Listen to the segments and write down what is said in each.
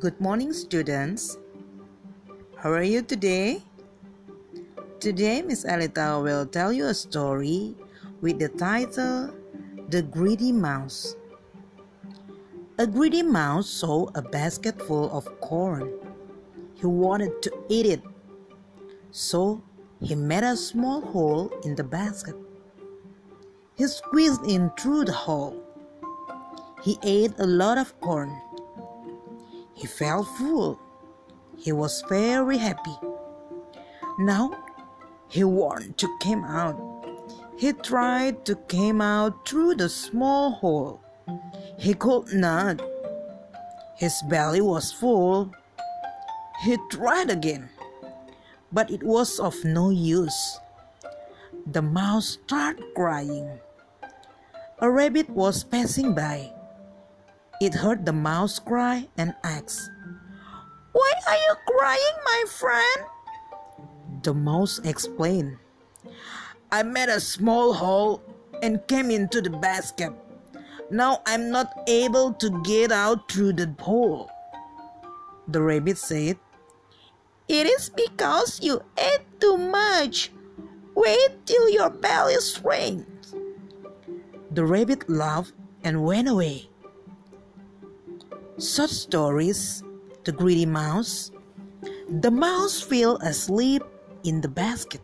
Good morning, students. How are you today? Today, Miss Alita will tell you a story with the title The Greedy Mouse. A greedy mouse saw a basket full of corn. He wanted to eat it. So he made a small hole in the basket. He squeezed in through the hole. He ate a lot of corn. He felt full. He was very happy. Now he wanted to come out. He tried to come out through the small hole. He could not. His belly was full. He tried again, but it was of no use. The mouse started crying. A rabbit was passing by. It heard the mouse cry and asked, Why are you crying, my friend? The mouse explained, I made a small hole and came into the basket. Now I'm not able to get out through the hole. The rabbit said, It is because you ate too much. Wait till your belly shrinks. The rabbit laughed and went away. Such stories, the greedy mouse. The mouse fell asleep in the basket.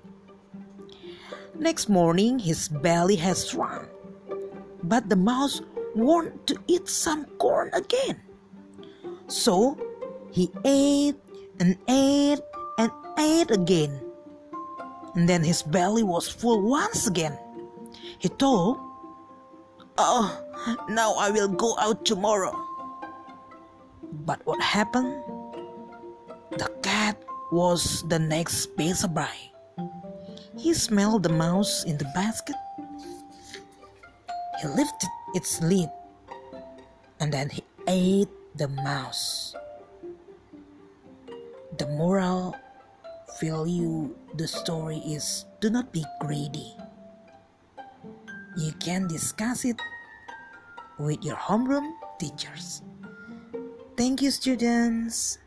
Next morning, his belly has shrunk, but the mouse wanted to eat some corn again. So he ate and ate and ate again. And then his belly was full once again. He thought, Oh, now I will go out tomorrow. But what happened? The cat was the next passerby. He smelled the mouse in the basket. He lifted its lid and then he ate the mouse. The moral value the story is do not be greedy. You can discuss it with your homeroom teachers. Thank you, students.